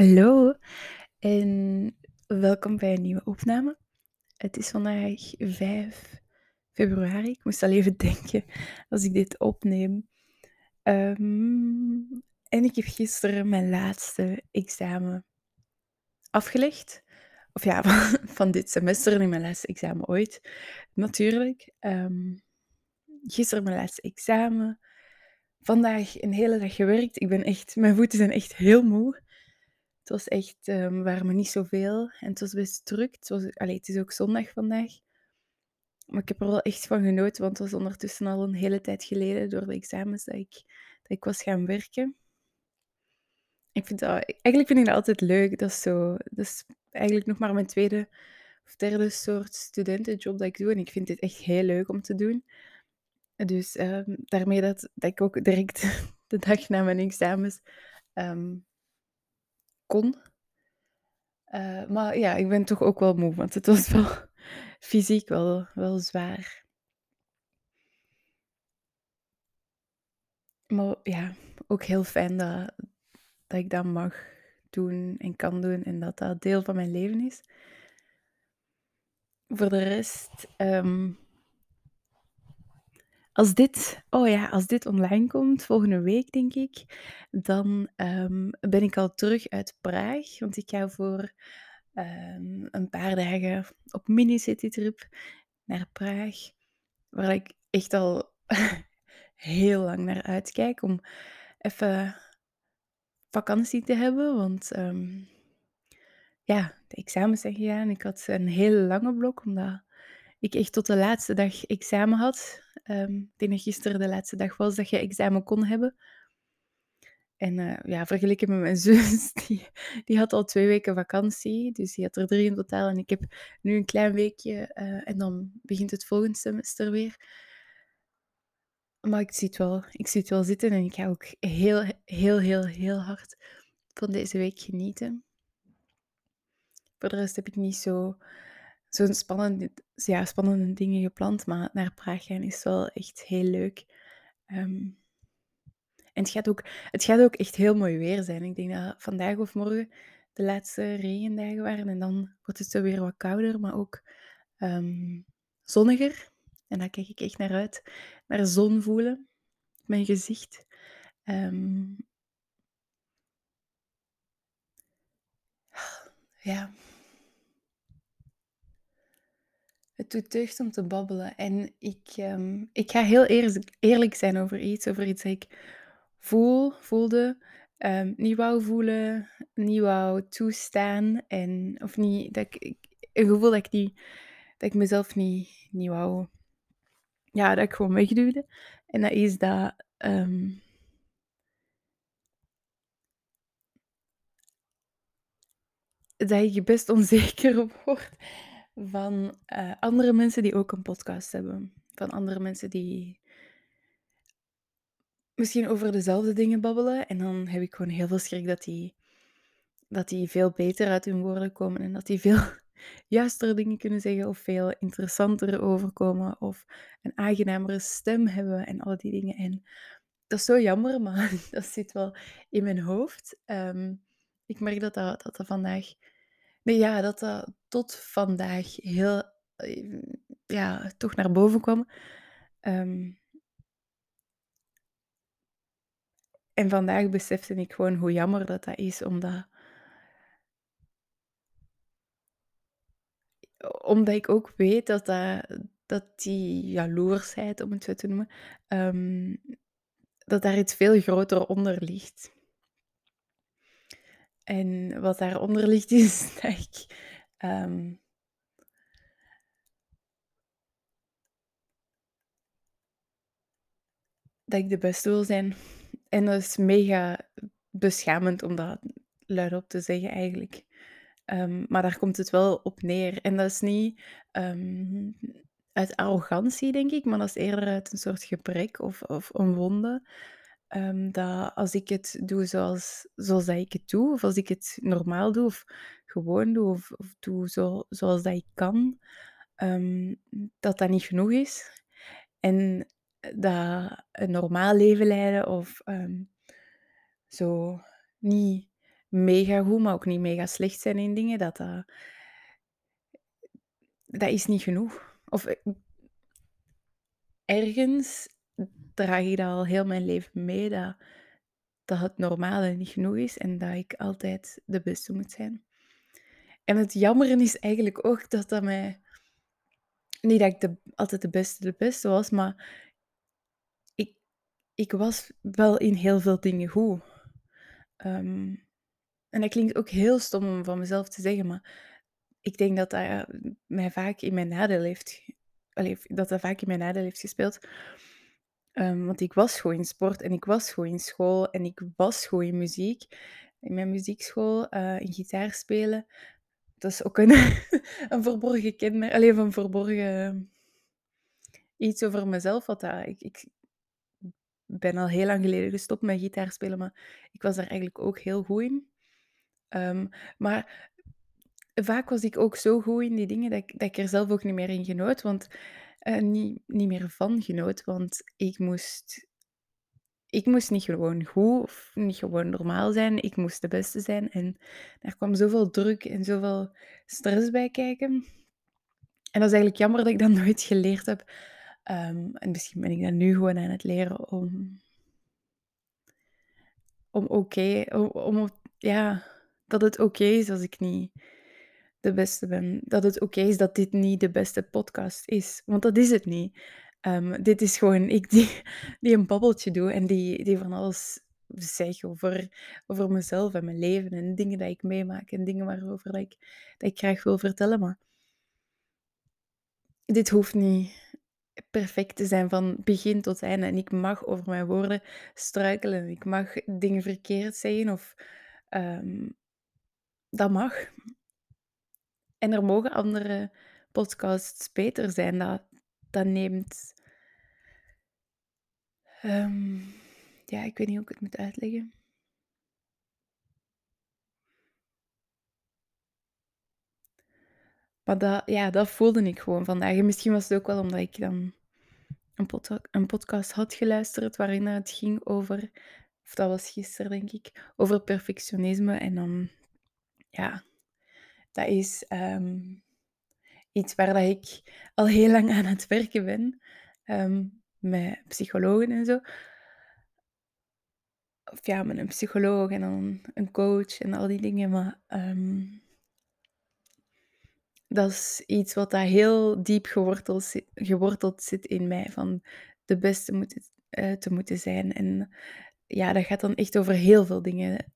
Hallo en welkom bij een nieuwe opname. Het is vandaag 5 februari. Ik moest al even denken als ik dit opneem. Ehm, en ik heb gisteren mijn laatste examen afgelegd. Of ja, van, dit semester niet mijn laatste examen ooit, natuurlijk. Ehm, gisteren mijn laatste examen. Vandaag een hele dag gewerkt. Ik ben echt, mijn voeten zijn echt heel moe. Was echt, um, waren me niet zoveel en het was best druk. Het, allee, het is ook zondag vandaag. Maar ik heb er wel echt van genoten, want het was ondertussen al een hele tijd geleden door de examens dat ik, dat ik was gaan werken. Ik vind eigenlijk vind ik dat altijd leuk. Dat is, zo, dat is eigenlijk nog maar mijn tweede of derde soort studentenjob dat ik doe. En ik vind dit echt heel leuk om te doen. Dus um, daarmee dat, dat ik ook direct de dag na mijn examens um, kon. Uh, maar ja, ik ben toch ook wel moe, want het was wel fysiek wel, wel zwaar. Maar ja, ook heel fijn dat, dat ik dat mag doen en kan doen en dat dat deel van mijn leven is. Voor de rest, um, als dit, oh ja, als dit online komt, volgende week denk ik, dan um, ben ik al terug uit Praag. Want ik ga voor um, een paar dagen op mini-citytrip naar Praag. Waar ik echt al heel lang naar uitkijk om even vakantie te hebben. Want um, ja, de examens zijn gedaan. Ik had een hele lange blok, omdat ik echt tot de laatste dag examen had. Um, ik denk dat gisteren de laatste dag was dat je examen kon hebben. En uh, ja, vergeleken met mijn zus, die, die had al twee weken vakantie. Dus die had er drie in totaal. En ik heb nu een klein weekje uh, en dan begint het volgende semester weer. Maar ik zie, het wel, ik zie het wel zitten en ik ga ook heel, heel, heel, heel hard van deze week genieten. Voor de rest heb ik niet zo zo'n spannende, ja, spannende dingen gepland, maar naar Praag gaan is wel echt heel leuk. Um, en het gaat, ook, het gaat ook echt heel mooi weer zijn. Ik denk dat vandaag of morgen de laatste regendagen waren en dan wordt het zo weer wat kouder, maar ook um, zonniger. En daar kijk ik echt naar uit. Naar zon voelen, mijn gezicht. Um, ja, Het doet deugd om te babbelen. En ik, um, ik ga heel eerlijk, eerlijk zijn over iets, over iets dat ik voel, voelde, um, niet wou voelen, niet wou toestaan. En, of niet, dat ik, een gevoel dat ik, niet, dat ik mezelf niet, niet wou, ja, dat ik gewoon wegduwde. En dat is dat, um, dat je best onzeker wordt van uh, andere mensen die ook een podcast hebben. Van andere mensen die misschien over dezelfde dingen babbelen. En dan heb ik gewoon heel veel schrik dat die, dat die veel beter uit hun woorden komen. En dat die veel juistere dingen kunnen zeggen. Of veel interessanter overkomen. Of een aangenamere stem hebben. En al die dingen. En dat is zo jammer, maar dat zit wel in mijn hoofd. Um, ik merk dat dat, dat, dat vandaag Nee, ja, dat dat tot vandaag heel, eh, ja, toch naar boven kwam. Um, en vandaag besefte ik gewoon hoe jammer dat dat is, omdat... Omdat ik ook weet dat, dat, dat die jaloersheid, om het zo te noemen, um, dat daar iets veel groter onder ligt. En wat daaronder ligt is dat ik um, dat ik de beste wil zijn. En dat is mega beschamend om dat luidop te zeggen eigenlijk. Um, maar daar komt het wel op neer. En dat is niet um, uit arrogantie, denk ik, maar dat is eerder uit een soort gebrek of, of een wonde. Um, dat als ik het doe zoals, zoals dat ik het doe, of als ik het normaal doe, of gewoon doe, of, of doe zo, zoals dat ik kan, um, dat dat niet genoeg is. En dat een normaal leven leiden of um, zo niet mega goed, maar ook niet mega slecht zijn in dingen, dat dat... Dat is niet genoeg. Of eh, ergens draag ik dat al heel mijn leven mee, dat, het normale niet genoeg is en dat ik altijd de beste moet zijn. En het jammeren is eigenlijk ook dat dat mij... Niet dat ik altijd de beste de beste was, maar ik, ik was wel in heel veel dingen goed. Ehm, en dat klinkt ook heel stom om van mezelf te zeggen, maar ik denk dat dat mij vaak in mijn nadeel heeft... Dat dat vaak in mijn nadeel heeft gespeeld. Um, want ik was goed in sport en ik was goed in school en ik was goed in muziek. In mijn muziekschool, uh, in gitaar spelen. Dat is ook een, een verborgen kenmerk. Alleen een verborgen iets over mezelf. Wat dat, ik, ik ben al heel lang geleden gestopt met gitaar spelen, maar ik was daar eigenlijk ook heel goed in. Um, maar vaak was ik ook zo goed in die dingen dat ik, dat ik er zelf ook niet meer in genoot. Want uh, niet, niet meer van genoot, want ik moest, ik moest niet gewoon goed of niet gewoon normaal zijn. Ik moest de beste zijn. En daar kwam zoveel druk en zoveel stress bij kijken. En dat is eigenlijk jammer dat ik dat nooit geleerd heb. Um, en misschien ben ik dat nu gewoon aan het leren om, om oké, om, om, ja, dat het oké is als ik niet de beste ben. Dat het oké is dat dit niet de beste podcast is. Want dat is het niet. Um, dit is gewoon ik die, die een babbeltje doe en die, die van alles zeg over, over mezelf en mijn leven en dingen dat ik meemaak en dingen waarover dat ik, dat ik graag wil vertellen. Maar dit hoeft niet perfect te zijn van begin tot einde. En ik mag over mijn woorden struikelen. Ik mag dingen verkeerd zeggen of um, dat mag. En er mogen andere podcasts beter zijn. Dat, dat neemt. Um, ja, ik weet niet hoe ik het moet uitleggen. Maar dat, ja, dat voelde ik gewoon vandaag. En misschien was het ook wel omdat ik dan een, een podcast had geluisterd waarin het ging over, of dat was gisteren denk ik, over perfectionisme. En dan, ja, dat is um, iets waar dat ik al heel lang aan het werken ben. Um, met psychologen en zo. Of ja, met een psycholoog en dan een coach en al die dingen. Maar um, dat is iets wat daar heel diep geworteld zit, geworteld zit in mij. Van de beste uh, te moeten zijn. En ja, dat gaat dan echt over heel veel dingen.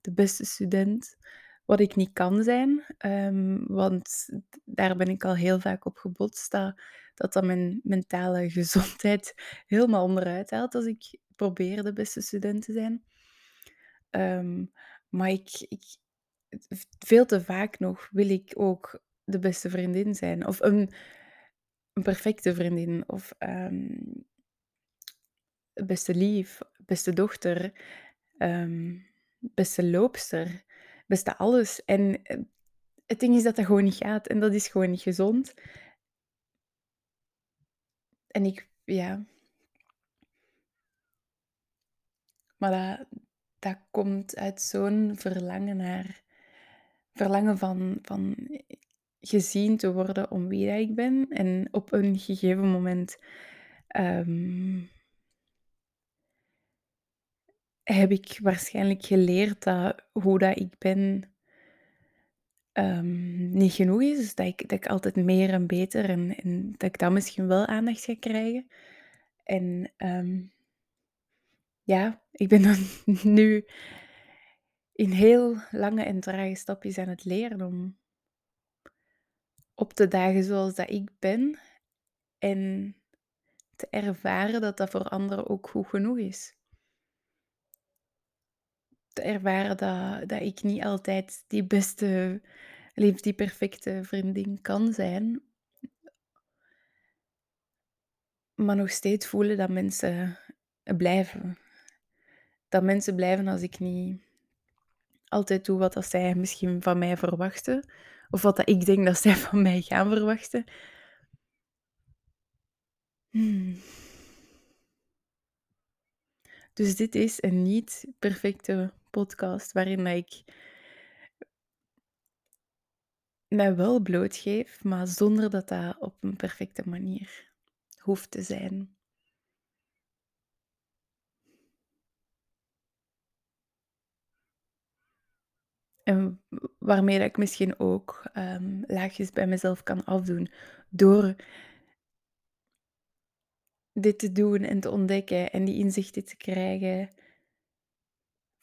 De beste student, wat ik niet kan zijn. Um, want daar ben ik al heel vaak op gebotst. Dat dat, dat mijn mentale gezondheid helemaal onderuit haalt als ik probeer de beste student te zijn. Um, maar ik, ik, veel te vaak nog wil ik ook de beste vriendin zijn. Of een, een perfecte vriendin. Of um, beste lief, beste dochter, um, beste loopster beste alles. En eh, het ding is dat dat gewoon niet gaat. En dat is gewoon niet gezond. En ik, ja. Maar dat, dat komt uit zo'n verlangen naar. Verlangen van, van gezien te worden om wie ik ben. En op een gegeven moment. Um, heb ik waarschijnlijk geleerd dat hoe dat ik ben um, niet genoeg is. Dus dat ik, dat ik altijd meer en beter en, en dat ik dan misschien wel aandacht ga krijgen. En um, ja, ik ben dan nu in heel lange en trage stapjes aan het leren om op te dagen zoals dat ik ben en te ervaren dat dat voor anderen ook goed genoeg is te ervaren dat, dat ik niet altijd die beste, die perfecte vriendin kan zijn. Maar nog steeds voelen dat mensen blijven. Dat mensen blijven als ik niet altijd doe wat zij misschien van mij verwachten. Of wat dat ik denk dat zij van mij gaan verwachten. Hmm. Dus dit is een niet perfecte podcast waarin ik mij wel blootgeef, maar zonder dat dat op een perfecte manier hoeft te zijn. En waarmee ik misschien ook um, laagjes bij mezelf kan afdoen door dit te doen en te ontdekken en die inzichten te krijgen,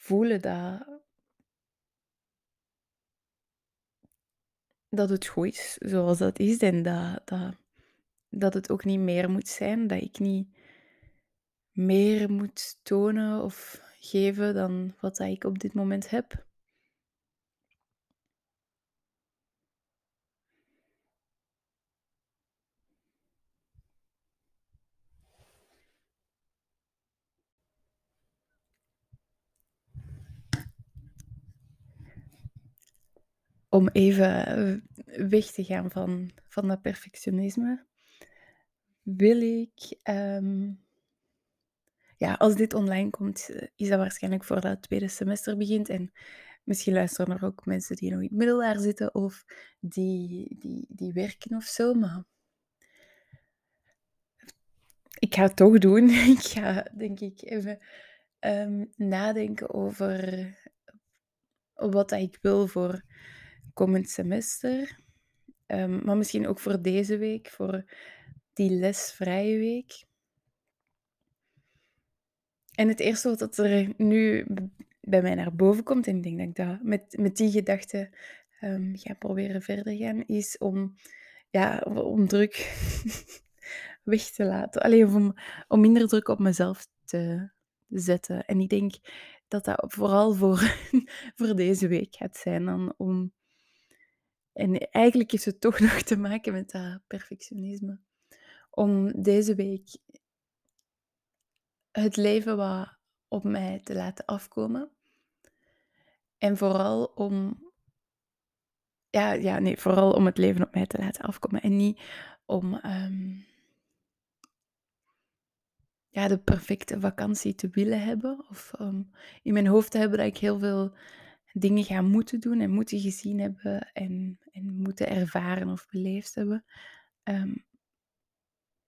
voelen dat, dat het goed is zoals dat is en dat, dat, dat het ook niet meer moet zijn, dat ik niet meer moet tonen of geven dan wat ik op dit moment heb. Om even eh, weg te gaan van, van dat perfectionisme, wil ik. Ehm, ja, als dit online komt, eh, is dat waarschijnlijk voordat het tweede semester begint. En misschien luisteren er ook mensen die nog in het middelbaar zitten of die, die, die werken of zo. Maar ik ga het toch doen. Ik ga, denk ik, even ehm, nadenken over wat ik wil voor komend semester. Um, maar misschien ook voor deze week, voor die lesvrije week. En het eerste wat er nu bij mij naar boven komt, en ik denk dat ik dat met, met die gedachte um, ga proberen verder gaan, is om, ja, om druk weg te laten. Alleen om, om minder druk op mezelf te zetten. En ik denk dat dat vooral voor, voor deze week gaat zijn dan om en eigenlijk heeft het toch nog te maken met dat perfectionisme. Om deze week het leven wat op mij te laten afkomen. En vooral om. Ja, ja, nee, vooral om het leven op mij te laten afkomen. En niet om ehm, ja, de perfecte vakantie te willen hebben. Of um, in mijn hoofd te hebben dat ik heel veel dingen gaan moeten doen en moeten gezien hebben en, en moeten ervaren of beleefd hebben. Ehm,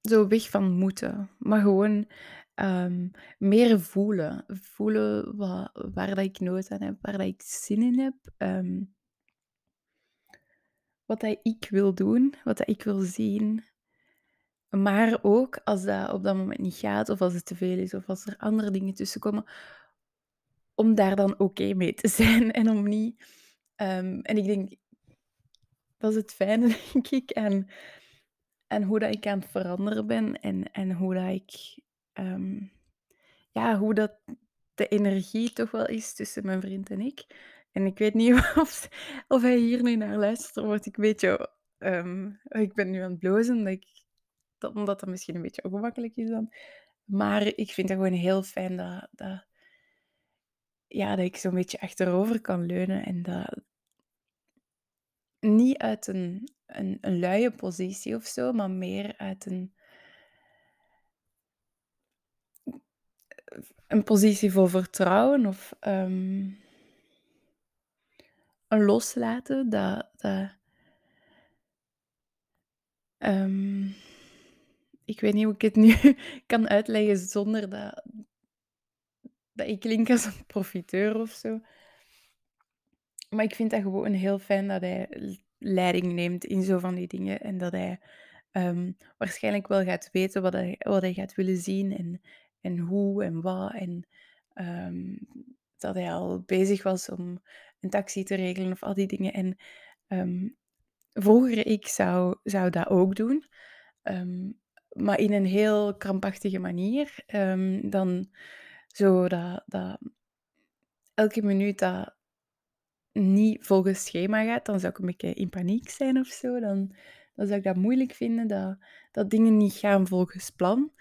zo weg van moeten, maar gewoon ehm, meer voelen. Voelen wat, waar dat ik nood aan heb, waar dat ik zin in heb. Um, wat dat ik wil doen, wat dat ik wil zien. Maar ook als dat op dat moment niet gaat, of als het te veel is, of als er andere dingen tussenkomen, om daar dan oké mee te zijn en om niet. Ehm, en ik denk, dat is het fijne, denk ik, en, en hoe dat ik aan het veranderen ben en, en hoe dat ik. Ehm, ja, hoe dat de energie toch wel is tussen mijn vriend en ik. En ik weet niet of, of hij hier nu naar luistert, word ik een beetje. Um, ik ben nu aan het blozen, dat dat, omdat dat misschien een beetje ongemakkelijk is dan. Maar ik vind het gewoon heel fijn dat, dat, ja, dat ik zo'n beetje achterover kan leunen en dat niet uit een, een, een luie positie of zo, maar meer uit een, een positie voor vertrouwen of um, een loslaten. Dat, dat, um, ik weet niet hoe ik het nu kan uitleggen zonder dat, dat ik klink als een profiteur of zo. Maar ik vind dat gewoon heel fijn dat hij leiding neemt in zo van die dingen. En dat hij um, waarschijnlijk wel gaat weten wat hij, wat hij gaat willen zien en, en hoe en wat. En um, dat hij al bezig was om een taxi te regelen of al die dingen. En um, vroeger ik zou, zou dat ook doen. maar in een heel krampachtige manier. dan zo dat, dat elke minuut dat niet volgens schema gaat, dan zou ik een beetje in paniek zijn of zo. Dan, dan zou ik dat moeilijk vinden, dat, dat dingen niet gaan volgens plan.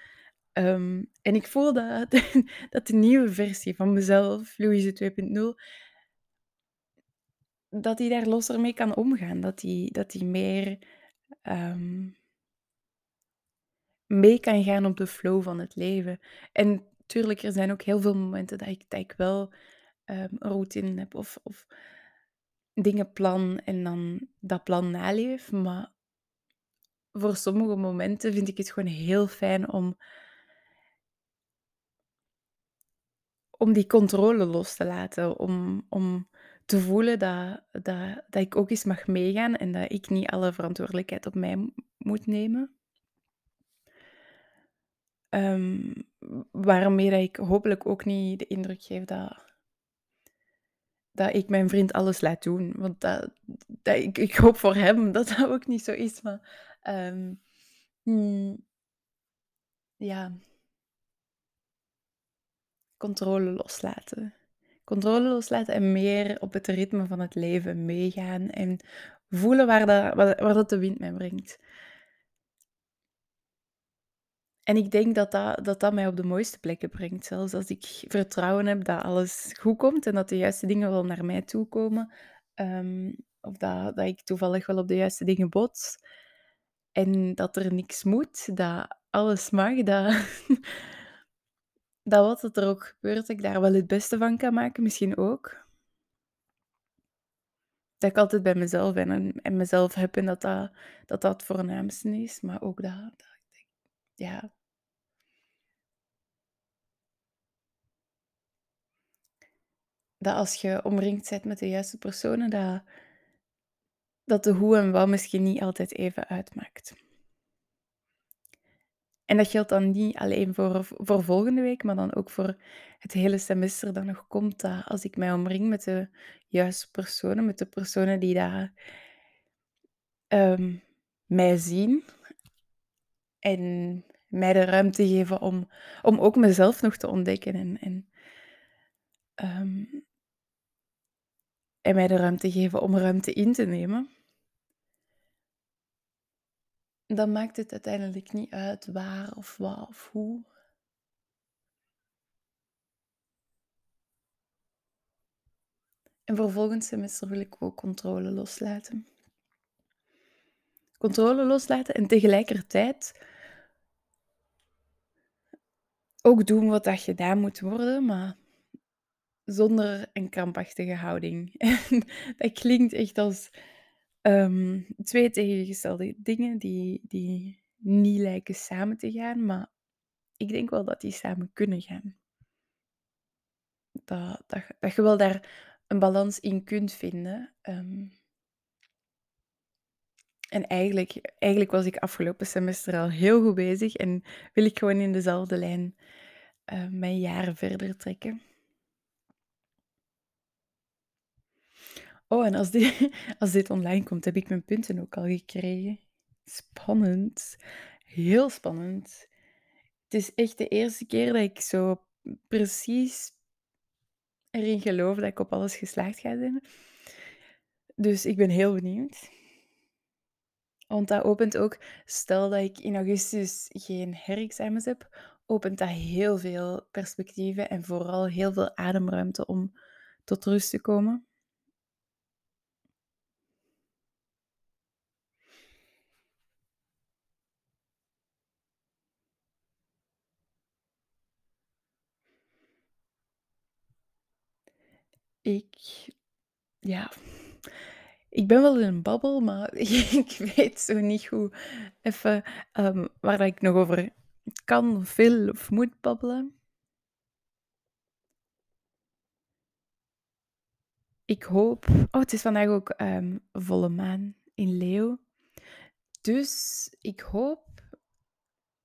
Um, en ik voel dat, dat de nieuwe versie van mezelf, Louise 2.0, dat die daar losser mee kan omgaan. Dat die, dat die meer um, mee kan gaan op de flow van het leven. En tuurlijk, er zijn ook heel veel momenten dat ik, dat ik wel ehm, een routine heb of of dingen plan en dan dat plan naleef. Maar voor sommige momenten vind ik het gewoon heel fijn om om die controle los te laten. Om om te voelen dat dat dat ik ook eens mag meegaan en dat ik niet alle verantwoordelijkheid op mij moet nemen. Ehm, waarmee ik hopelijk ook niet de indruk geef dat dat ik mijn vriend alles laat doen. Want dat dat ik ik hoop voor hem dat dat ook niet zo is, maar, ehm, hm, ja. Controle loslaten. Controle loslaten en meer op het ritme van het leven meegaan en voelen waar dat waar dat de wind mij brengt. En ik denk dat dat dat dat mij op de mooiste plekken brengt. Zelfs als ik vertrouwen heb dat alles goed komt en dat de juiste dingen wel naar mij toe komen, ehm, of dat dat ik toevallig wel op de juiste dingen bots en dat er niks moet, dat alles mag, dat dat wat dat er ook gebeurt, ik daar wel het beste van kan maken, misschien ook. Dat ik altijd bij mezelf ben en mezelf heb en dat dat dat dat het voornaamste is, maar ook dat dat ja. Dat als je omringd zijt met de juiste personen, dat dat de hoe en wat misschien niet altijd even uitmaakt. En dat geldt dan niet alleen voor voor volgende week, maar dan ook voor het hele semester dat nog komt, dat als ik mij omring met de juiste personen, met de personen die daar ehm, mij zien en mij de ruimte geven om om ook mezelf nog te ontdekken en en ehm en mij de ruimte geven om ruimte in te nemen dan maakt het uiteindelijk niet uit waar of wat of hoe. En voor semester wil ik ook controle loslaten. Controle loslaten en tegelijkertijd ook doen wat dat gedaan moet worden, maar zonder een krampachtige houding. En dat klinkt echt als, ehm, 2 tegengestelde dingen die die niet lijken samen te gaan, maar ik denk wel dat die samen kunnen gaan. Dat dat dat je wel daar een balans in kunt vinden, ehm en eigenlijk eigenlijk was ik afgelopen semester al heel goed bezig en wil ik gewoon in dezelfde lijn, eh, mijn jaren verder trekken. Oh, en als di als dit online komt, heb ik mijn punten ook al gekregen. Spannend, heel spannend. Het is echt de eerste keer dat ik zo precies erin geloof dat ik op alles geslaagd ga zijn. Dus ik ben heel benieuwd. Want dat opent ook stel dat ik in augustus geen herexamens heb, opent dat heel veel perspectieven en vooral heel veel ademruimte om tot rust te komen. Ik ja, ik ben wel in een babbel, maar ik weet zo niet hoe even, ehm, waar ik nog over kan wil of moet babbelen. Ik hoop oh, het is vandaag ook, ehm, volle maan in Leeuw. Dus ik hoop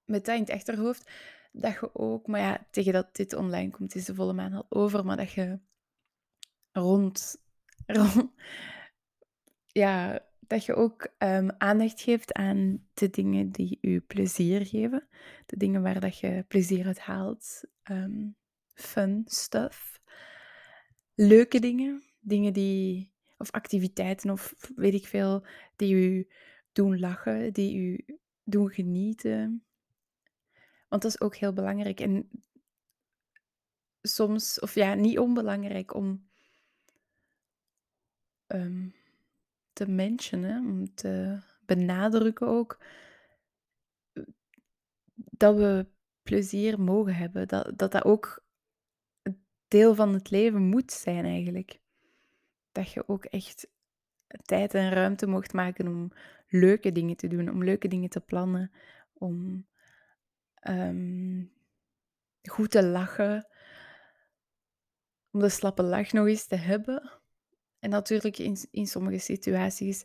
met dat in het achterhoofd, dat je ook maar ja, tegen dat dit online komt, is de volle maan al over, maar dat je rond ron ja, dat je ook, ehm, aandacht geeft aan de dingen die u plezier geven. De dingen waar dat je plezier uit haalt. Ehm, fun stuff. Leuke dingen, dingen die of activiteiten of weet ik veel, die u doen lachen, die u doen genieten. Want dat is ook heel belangrijk en soms of ja, niet onbelangrijk om ehm, te mentionen, om te benadrukken ook dat we plezier mogen hebben. Dat dat dat ook deel van het leven moet zijn eigenlijk. Dat je ook echt tijd en ruimte mocht maken om leuke dingen te doen, om leuke dingen te plannen, om ehm, goed te lachen, om de slappe lach nog eens te hebben. En natuurlijk in, in sommige situaties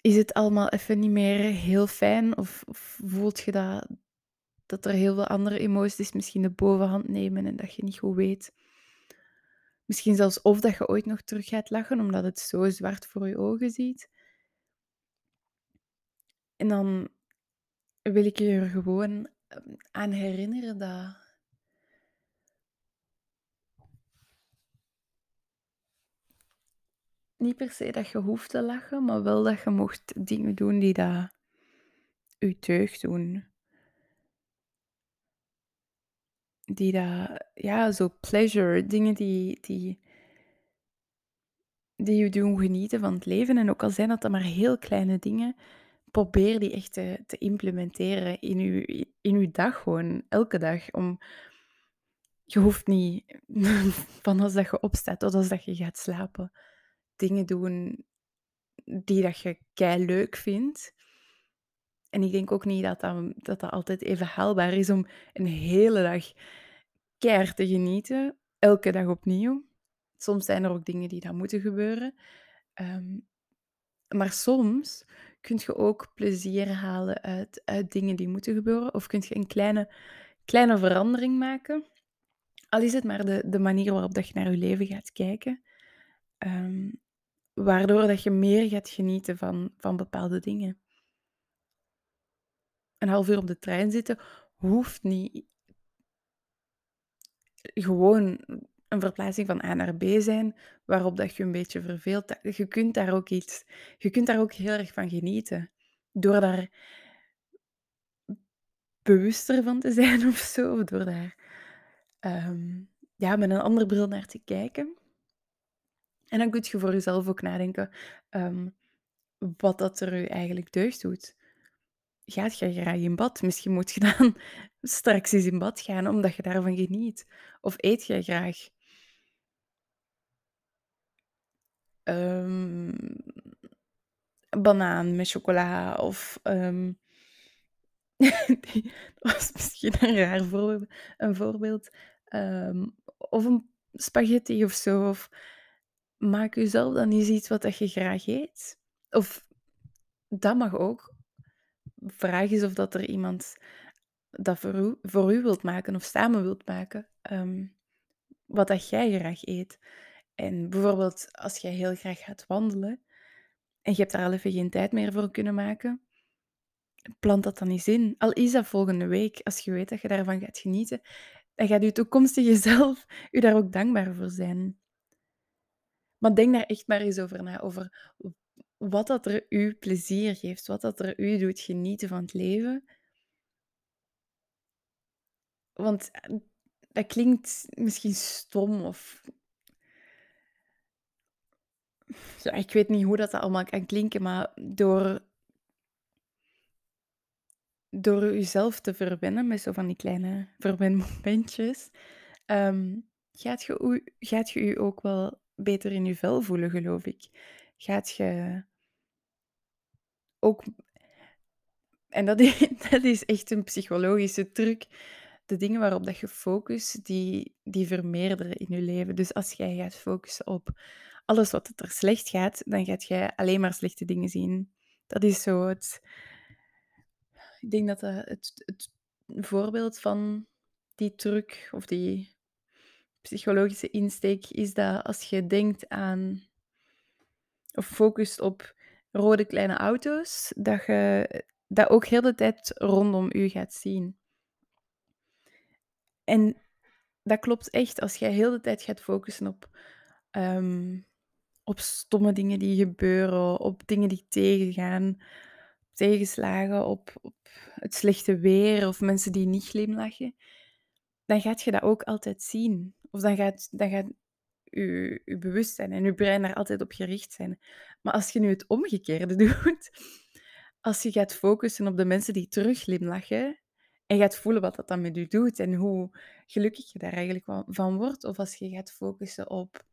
is het allemaal even niet meer heel fijn of, of voelt je dat, dat er heel veel andere emoties misschien de bovenhand nemen en dat je niet goed weet. Misschien zelfs of dat je ooit nog terug gaat lachen omdat het zo zwart voor je ogen ziet. En dan wil ik je er gewoon ehm, aan herinneren dat niet per se dat je hoeft te lachen, maar wel dat je mocht dingen doen die dat u deugd doen. Die dat, ja, zo pleasure, dingen die, die, die je doen genieten van het leven. En ook al zijn dat dan maar heel kleine dingen, probeer die echt te, te implementeren in je, in uw dag gewoon, elke dag. Om, je hoeft niet van als dat je opstaat tot als dat je gaat slapen, dingen doen die dat je kei leuk vindt. En ik denk ook niet dat dat, dat dat altijd even haalbaar is om een hele dag keihard te genieten, elke dag opnieuw. Soms zijn er ook dingen die dan moeten gebeuren. Ehm, maar soms kun je ook plezier halen uit, uit dingen die moeten gebeuren. Of kun je een kleine, kleine verandering maken. Al is het maar de, de manier waarop dat je naar je leven gaat kijken. Ehm, waardoor dat je meer gaat genieten van, van bepaalde dingen. Een half uur op de trein zitten hoeft niet gewoon een verplaatsing van A naar B zijn, waarop dat je een beetje verveelt. Je kunt daar ook iets, je kunt daar ook heel erg van genieten. Door daar bewuster van te zijn of zo, door daar ehm, ja, met een andere bril naar te kijken. En dan kun je voor jezelf ook nadenken um, wat dat er u eigenlijk deugd doet. Gaat je graag in bad? Misschien moet je dan straks eens in bad gaan, omdat je daarvan geniet. Of eet je graag? Um, banaan met chocola of... Um, dat was misschien een raar voorbeeld. Een voorbeeld. of een spaghetti of zo. Of maak jezelf dan eens iets wat dat je graag eet. Of dat mag ook. Vraag is of dat er iemand dat voor u, voor u wilt maken of samen wilt maken. Um, wat dat jij graag eet. En bijvoorbeeld als jij heel graag gaat wandelen en je hebt daar al even geen tijd meer voor kunnen maken, plant dat dan eens in. Al is dat volgende week, als je weet dat je daarvan gaat genieten, dan gaat je toekomstige zelf je daar ook dankbaar voor zijn. Maar denk daar echt maar eens over na, over wat dat er u plezier geeft, wat dat er u doet genieten van het leven. Want eh, dat klinkt misschien stom of... Ja, ik weet niet hoe dat allemaal kan klinken, maar door, door jezelf te verwennen met zo van die kleine verwenmomentjes, um, gaat, je, gaat je u ook wel beter in je vel voelen, geloof ik. Gaat je ook... En dat is, dat is echt een psychologische truc de dingen waarop dat je focust, die, die vermeerderen in je leven. Dus als jij gaat focussen op alles wat er slecht gaat, dan gaat jij alleen maar slechte dingen zien. Dat is zo het... Ik denk dat het, het, het voorbeeld van die truc of die psychologische insteek is dat als je denkt aan of focust op rode kleine auto's, dat je dat ook heel de tijd rondom u gaat zien. En dat klopt echt. Als jij heel de tijd gaat focussen op, um, op stomme dingen die gebeuren, op dingen die tegengaan, tegenslagen, op, op het slechte weer of mensen die niet glimlachen, dan gaat je dat ook altijd zien. Of dan gaat, dan gaat je, je bewustzijn en je brein daar altijd op gericht zijn. Maar als je nu het omgekeerde doet, als je gaat focussen op de mensen die terug glimlachen En gaat voelen wat dat dan met je doet en hoe gelukkig je daar eigenlijk van wordt. Of als je gaat focussen op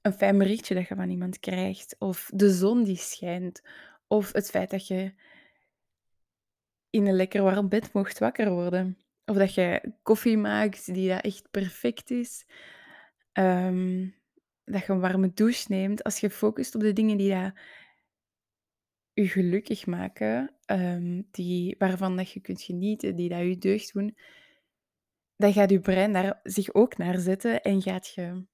een fijn berichtje dat je van iemand krijgt, of de zon die schijnt, of het feit dat je in een lekker warm bed mocht wakker worden. Of dat je koffie maakt die dat echt perfect is. Um, dat je een warme douche neemt. Als je focust op de dingen die dat je gelukkig maken, um, die, waarvan dat je kunt genieten, die dat je deugd doen, dan gaat je brein daar zich ook naar zetten en gaat je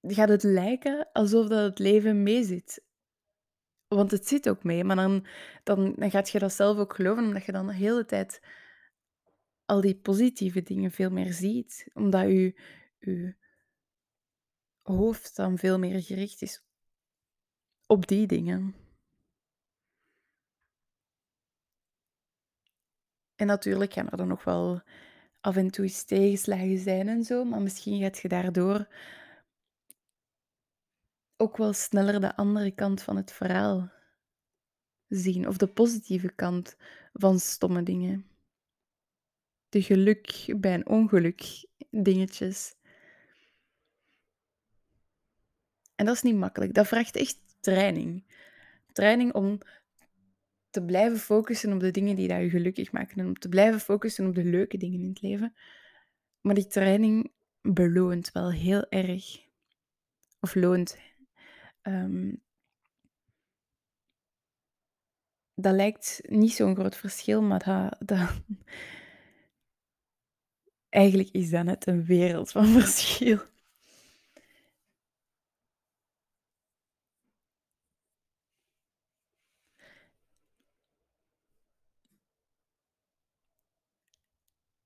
gaat het lijken alsof dat het leven meezit. Want het zit ook mee, maar dan, dan, dan gaat je dat zelf ook geloven, omdat je dan de hele tijd al die positieve dingen veel meer ziet. Omdat je, je hoofd dan veel meer gericht is op die dingen. En natuurlijk gaan er dan nog wel af en toe tegenslagen zijn en zo, maar misschien gaat je daardoor ook wel sneller de andere kant van het verhaal zien, of de positieve kant van stomme dingen. De geluk bij een ongeluk dingetjes. En dat is niet makkelijk. Dat vraagt echt training. Training om te blijven focussen op de dingen die dat je gelukkig maken en om te blijven focussen op de leuke dingen in het leven. Maar die training beloont wel heel erg. Of loont. Um, dat lijkt niet zo'n groot verschil, maar dat, dat... eigenlijk is dat net een wereld van verschil.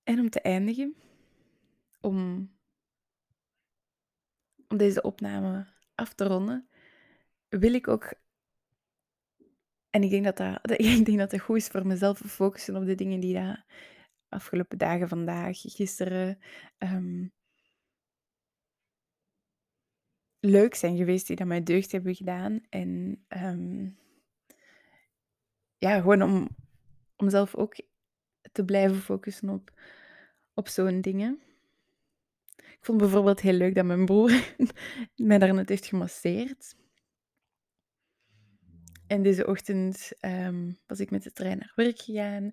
En om te eindigen, om, om deze opname af te ronden, wil ik ook. En ik denk dat dat, ik denk dat het goed is voor mezelf focussen op de dingen die de afgelopen dagen, vandaag, gisteren. Um, leuk zijn geweest, die dat mij deugd hebben gedaan. En um, ja, gewoon om, om zelf ook te blijven focussen op, op zo'n dingen. Ik vond bijvoorbeeld heel leuk dat mijn broer mij daar net heeft gemasseerd. En deze ochtend um, was ik met de trein naar werk gegaan.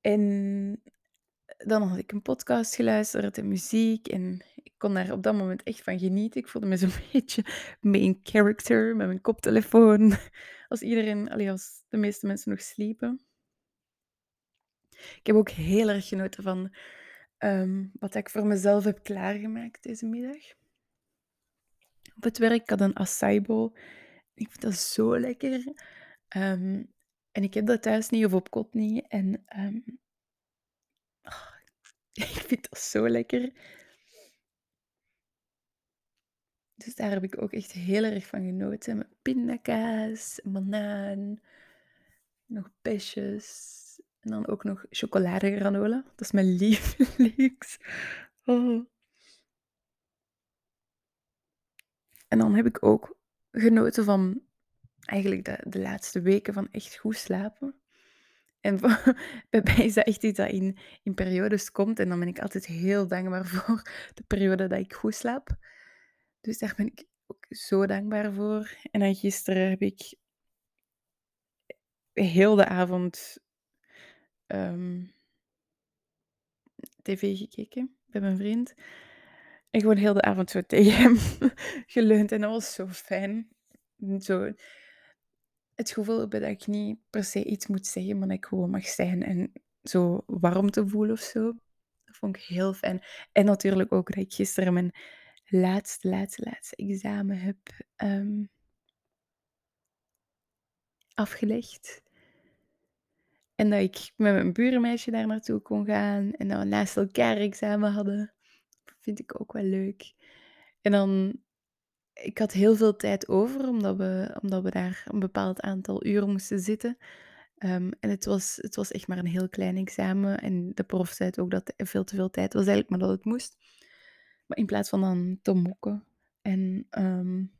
En dan had ik een podcast geluisterd en muziek. En ik kon daar op dat moment echt van genieten. Ik voelde me zo'n beetje main character met mijn koptelefoon. Als iedereen, allee, als de meeste mensen nog sliepen. Ik heb ook heel erg genoten van um, wat ik voor mezelf heb klaargemaakt deze middag. Op het werk had een acai bowl. Ik vind dat zo lekker. Um, en ik heb dat thuis niet of op kot niet. En oh, ik vind dat zo lekker. Dus daar heb ik ook echt heel erg van genoten. Met pindakaas, banaan, nog besjes. En dan ook nog chocoladegranola. Dat is mijn lievelings. Oh. En dan heb ik ook genoten van eigenlijk de, de laatste weken van echt goed slapen. En bij mij is dat echt iets dat in, periodes komt. En dan ben ik altijd heel dankbaar voor de periode dat ik goed slaap. Dus daar ben ik ook zo dankbaar voor. En dan gisteren heb ik heel de avond um, tv gekeken bij mijn vriend. En gewoon heel de avond zo tegen hem geleund. En dat was zo fijn. Zo het gevoel dat ik niet per se iets moet zeggen, maar dat ik gewoon mag zijn en zo warm te voelen of zo. Dat vond ik heel fijn. En natuurlijk ook dat ik gisteren mijn laatste, laatste, laatste examen heb um, afgelegd. En dat ik met mijn buurmeisje daar naartoe kon gaan. En dat we naast elkaar examen hadden. Vind ik ook wel leuk. En dan, ik had heel veel tijd over, omdat we, omdat we daar een bepaald aantal uren moesten zitten. Um, en het was, het was echt maar een heel klein examen. En de prof zei ook dat er veel te veel tijd was eigenlijk, maar dat het moest. Maar in plaats van dan te mokken en um,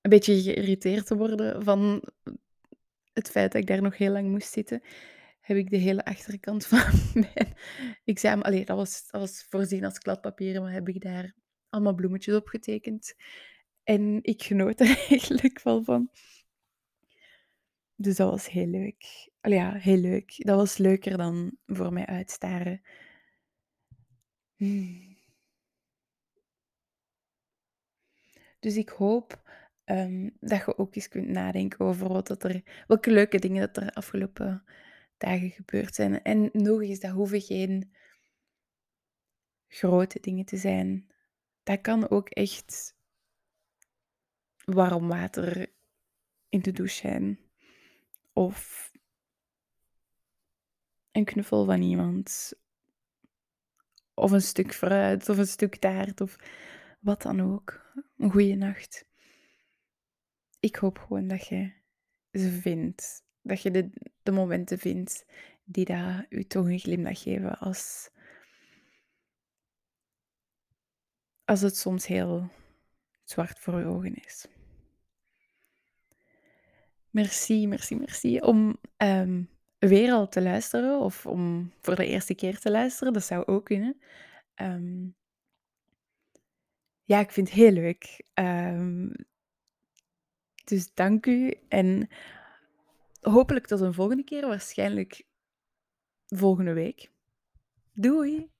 een beetje geïrriteerd te worden van het feit dat ik daar nog heel lang moest zitten, heb ik de hele achterkant van mijn examen allee, dat was dat was voorzien als kladpapieren, maar heb ik daar allemaal bloemetjes op getekend. En ik genoot er eigenlijk wel van. Dus dat was heel leuk. Allee, ja, heel leuk. Dat was leuker dan voor mij uitstaren. Hmm. Dus ik hoop ehm, dat je ook eens kunt nadenken over wat er, welke leuke dingen dat er afgelopen dagen gebeurd zijn. En nog eens, dat hoeven geen grote dingen te zijn. Dat kan ook echt warm water in de douche zijn. Of een knuffel van iemand. Of een stuk fruit, of een stuk taart, of wat dan ook. Een goede nacht. Ik hoop gewoon dat je ze vindt. Dat je de, de momenten vindt die dat u toch een glimlach geven als, als het soms heel zwart voor je ogen is. Merci, merci, merci om um, weer al te luisteren of om voor de eerste keer te luisteren. Dat zou ook kunnen. Um, ja, ik vind het heel leuk. Um, dus dank u en hopelijk tot een volgende keer, waarschijnlijk volgende week. Doei!